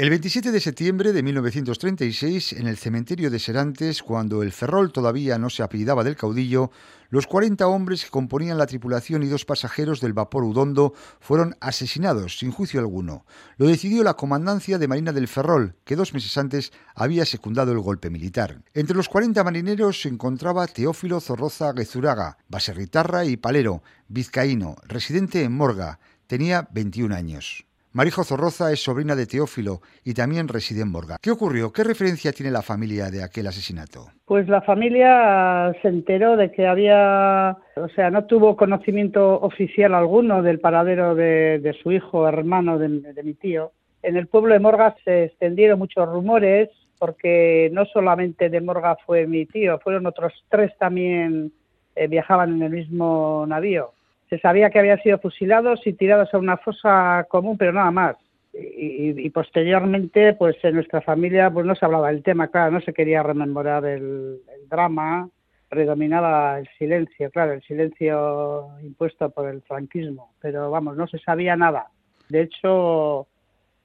El 27 de septiembre de 1936, en el cementerio de Serantes, cuando el Ferrol todavía no se apellidaba del caudillo, los 40 hombres que componían la tripulación y dos pasajeros del vapor Udondo fueron asesinados sin juicio alguno. Lo decidió la comandancia de Marina del Ferrol, que dos meses antes había secundado el golpe militar. Entre los 40 marineros se encontraba Teófilo Zorroza Gezuraga, baserritarra y palero, vizcaíno, residente en Morga. Tenía 21 años. Marijo Zorroza es sobrina de Teófilo y también reside en Morga. ¿Qué ocurrió? ¿Qué referencia tiene la familia de aquel asesinato? Pues la familia se enteró de que había, o sea, no tuvo conocimiento oficial alguno del paradero de, su hijo, hermano de, mi tío. En el pueblo de Morga se extendieron muchos rumores porque no solamente de Morga fue mi tío, fueron otros tres también eh, viajaban en el mismo navío se sabía que habían sido fusilados y tirados a una fosa común, pero nada más. Y, posteriormente, pues en nuestra familia, pues no se hablaba del tema, claro, no se quería rememorar el, drama, predominaba el silencio, claro, el silencio impuesto por el franquismo, pero vamos, no se sabía nada. De hecho,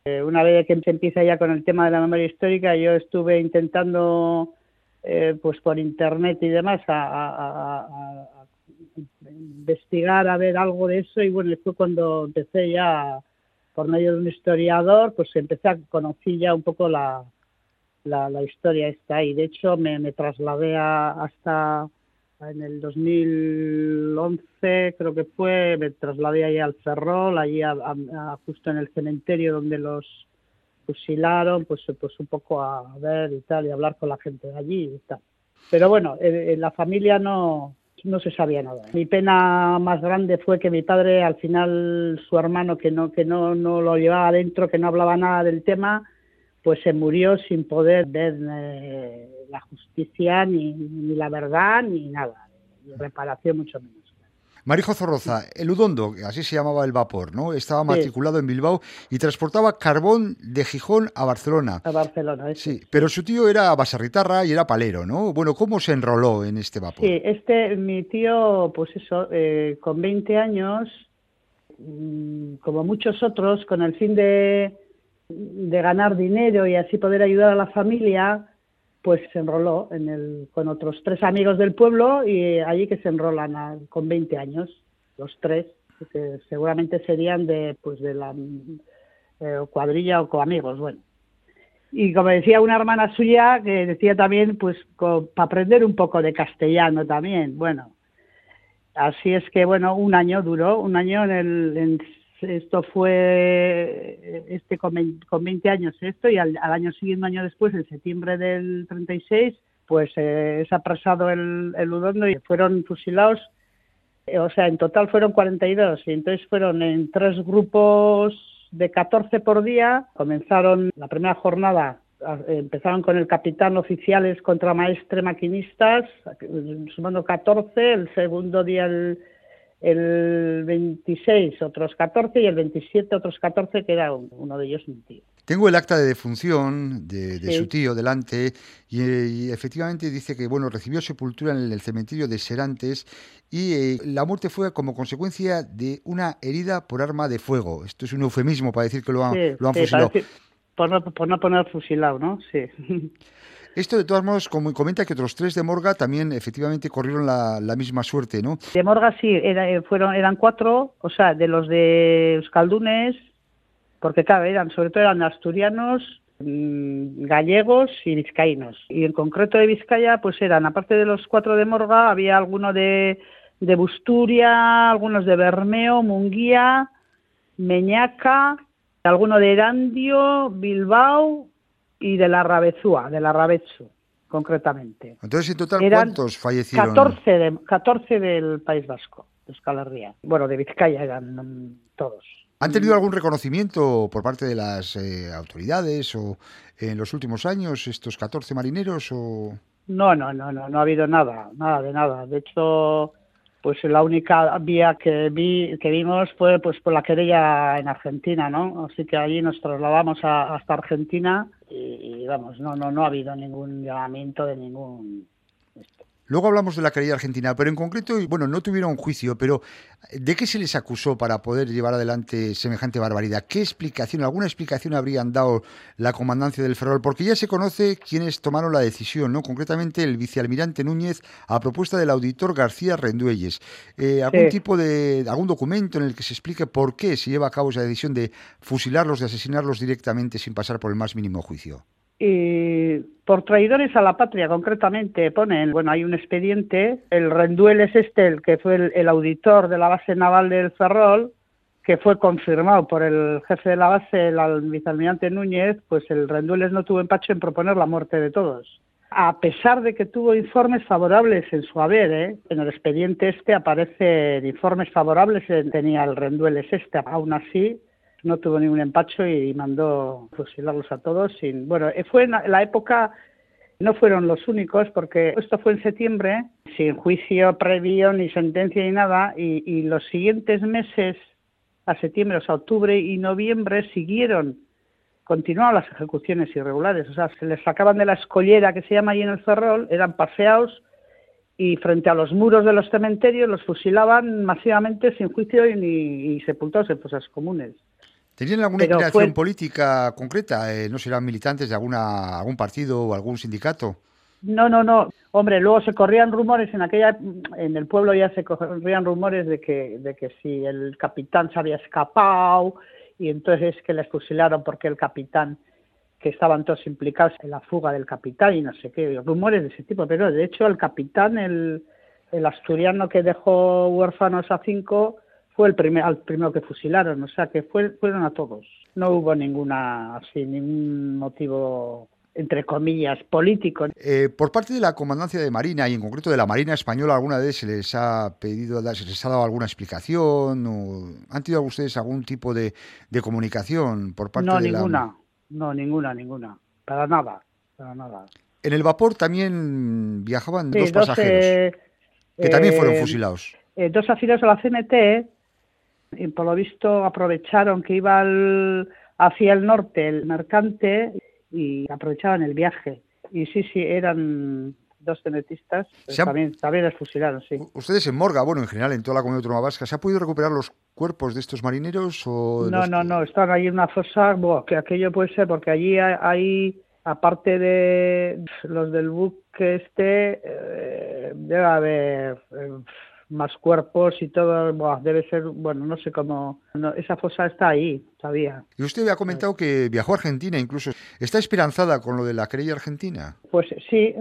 eh, una vez que se empieza ya con el tema de la memoria histórica, yo estuve intentando, eh, pues por internet y demás, a, investigar a ver algo de eso y bueno, fue cuando empecé ya por medio de un historiador, pues empecé a conocer ya un poco la, la, historia esta y de hecho me, me trasladé hasta en el 2011 creo que fue, me trasladé ahí al Ferrol, allí justo en el cementerio donde los fusilaron, pues, pues un poco a ver y tal, y hablar con la gente de allí y tal. Pero bueno, en la familia no, no se sabía nada. Mi pena más grande fue que mi padre, al final, su hermano, que no, que no, no lo llevaba adentro, que no hablaba nada del tema, pues se murió sin poder ver eh, la justicia, ni, ni la verdad, ni nada, reparación mucho menos. Marijo Zorroza, el Udondo, así se llamaba el vapor, ¿no? Estaba matriculado en Bilbao y transportaba carbón de Gijón a Barcelona. A Barcelona, Sí, pero su tío era basarritarra y era palero, ¿no? Bueno, ¿cómo se enroló en este vapor? Sí, este, mi tío, pues eso, eh, con 20 años, mm, como muchos otros, con el fin de, de ganar dinero y así poder ayudar a la familia, pues se enroló en el, con otros tres amigos del pueblo y allí que se enrolan con 20 años, los tres, que seguramente serían de, pues de la eh, cuadrilla o coamigos, bueno. Y como decía una hermana suya, que decía también, pues para aprender un poco de castellano también, bueno. Así es que, bueno, un año duró, un año en el, esto fue este con, 20 años esto y al, año siguiente, año después, en septiembre del 36, pues eh, es apresado el, el Udondo y fueron fusilados, eh, o sea, en total fueron 42 y entonces fueron en tres grupos de 14 por día, comenzaron la primera jornada empezaron con el capitán oficiales contra maestre maquinistas, sumando 14, el segundo día el, el 26 otros 14 y el 27 otros 14, que era uno de ellos mi tío. Tengo el acta de defunción de, su tío delante y, efectivamente dice que bueno recibió sepultura en el cementerio de Serantes y eh, la muerte fue como consecuencia de una herida por arma de fuego. Esto es un eufemismo para decir que lo han, lo han fusilado. por, no, por no poner fusilado, ¿no? Sí. Esto, de todos modos, como comenta que otros tres de Morga también efectivamente corrieron la, misma suerte, ¿no? De Morga sí, eh, fueron, eran cuatro, o sea, de los de Euskaldunes, porque claro, eran, sobre todo eran asturianos, mm, gallegos y vizcaínos. Y en concreto de Vizcaya, pues eran, aparte de los cuatro de Morga, había alguno de, de Busturia, algunos de Bermeo, Munguía, Meñaca, alguno de Erandio, Bilbao y de la Rabezúa, de la Rabezu, concretamente. Entonces, en total, ¿cuántos fallecieron? 14, de, 14 del País Vasco, de Escalarría. Bueno, de Vizcaya eran mm, todos. ¿Han tenido algún reconocimiento por parte de las eh, autoridades o en los últimos años estos 14 marineros o...? No, no, no, no, no ha habido nada, nada de nada. De hecho, pues la única vía que vi que vimos fue pues por la querella en Argentina, ¿no? Así que allí nos trasladamos hasta Argentina y, vamos, no no no ha habido ningún llamamiento de ningún Luego hablamos de la querella argentina, pero en concreto, bueno, no tuvieron juicio, pero ¿de qué se les acusó para poder llevar adelante semejante barbaridad? ¿Qué explicación, alguna explicación habrían dado la comandancia del Ferrol? Porque ya se conoce quiénes tomaron la decisión, ¿no? Concretamente el vicealmirante Núñez a propuesta del auditor García Renduelles. Eh, ¿Algún tipo de, algún documento en el que se explique por qué se lleva a cabo esa decisión de fusilarlos, de asesinarlos directamente sin pasar por el más mínimo juicio? Por traidores a la patria concretamente ponen, bueno, hay un expediente, el Renduel es este, el que fue el, auditor de la base naval del Ferrol, que fue confirmado por el jefe de la base, el vicealmirante Núñez, pues el Rendueles no tuvo empacho en proponer la muerte de todos. A pesar de que tuvo informes favorables en su haber, ¿eh? en el expediente este aparecen informes favorables, tenía el Rendueles este, aún así no tuvo ningún empacho y mandó fusilarlos a todos. Sin, bueno, eh, fue en la época, no fueron los únicos, porque esto fue en septiembre, sin juicio previo, ni sentencia ni nada, y, los siguientes meses, a septiembre, o sea, octubre y noviembre, siguieron continuaban las ejecuciones irregulares, o sea, se les sacaban de la escollera que se llama ahí en el Ferrol, eran paseados y frente a los muros de los cementerios los fusilaban masivamente sin juicio y, ni, y sepultados en fosas comunes. ¿Tenían alguna inclinación política concreta? Eh, ¿No serán militantes de alguna, algún partido o algún sindicato? No, no, no. Hombre, luego se corrían rumores en aquella, en el pueblo ya se corrían rumores de que, de que si el capitán se había escapado y entonces que les fusilaron porque el capitán, que estaban todos implicados en la fuga del capitán y no sé qué, rumores de ese tipo. Pero de hecho el capitán, el, el asturiano que dejó huérfanos a cinco, fue el primer, al primero que fusilaron, o sea que fue, fueron a todos. No hubo ninguna, así, ningún motivo entre comillas, político. Eh, por parte de la Comandancia de Marina y en concreto de la Marina Española, ¿alguna vez se les ha pedido, se les ha dado alguna explicación? O, ¿Han tenido ustedes algún tipo de, comunicación por parte no, de ninguna, No, ninguna, ninguna. Para nada, para nada. En el vapor también viajaban dos pasajeros que también fueron eh, fusilados. Eh, dos afiliados a la CNT y por lo visto aprovecharon que iba hacia el norte el mercante y aprovechaban el viaje. Y sí, sí, eran dos tenetistas, también, también les fusilaron, sí. ¿Ustedes en Morga, bueno, en general en toda la comunidad autónoma vasca, ¿se ha podido recuperar los cuerpos de estos marineros? O no, no, no, están ahí en una fosa, que aquello puede ser, porque allí hay, aparte de los del buque este, eh, debe haber... Eh, más cuerpos y todo, debe ser, bueno, no sé cómo, esa fosa está ahí todavía. Y usted ha comentado que viajó a Argentina incluso. ¿Está esperanzada con lo de la querella argentina? Pues sí,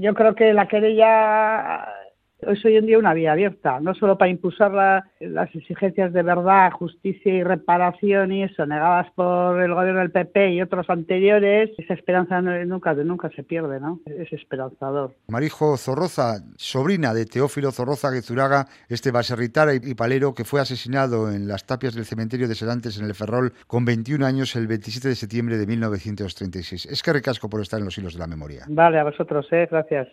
yo creo que la querella es hoy en día una vía abierta, no solo para impulsar las exigencias de verdad, justicia y reparación y eso, negadas por el gobierno del PP y otros anteriores, esa esperanza nunca, nunca se pierde, ¿no? Es esperanzador. Marijo Zorroza, sobrina de Teófilo Zorroza Gezuraga, este baserritara y palero que fue asesinado en las tapias del cementerio de Sedantes en el Ferrol con 21 años el 27 de septiembre de 1936. Es que recasco por estar en los hilos de la memoria. Vale, a vosotros, ¿eh? Gracias.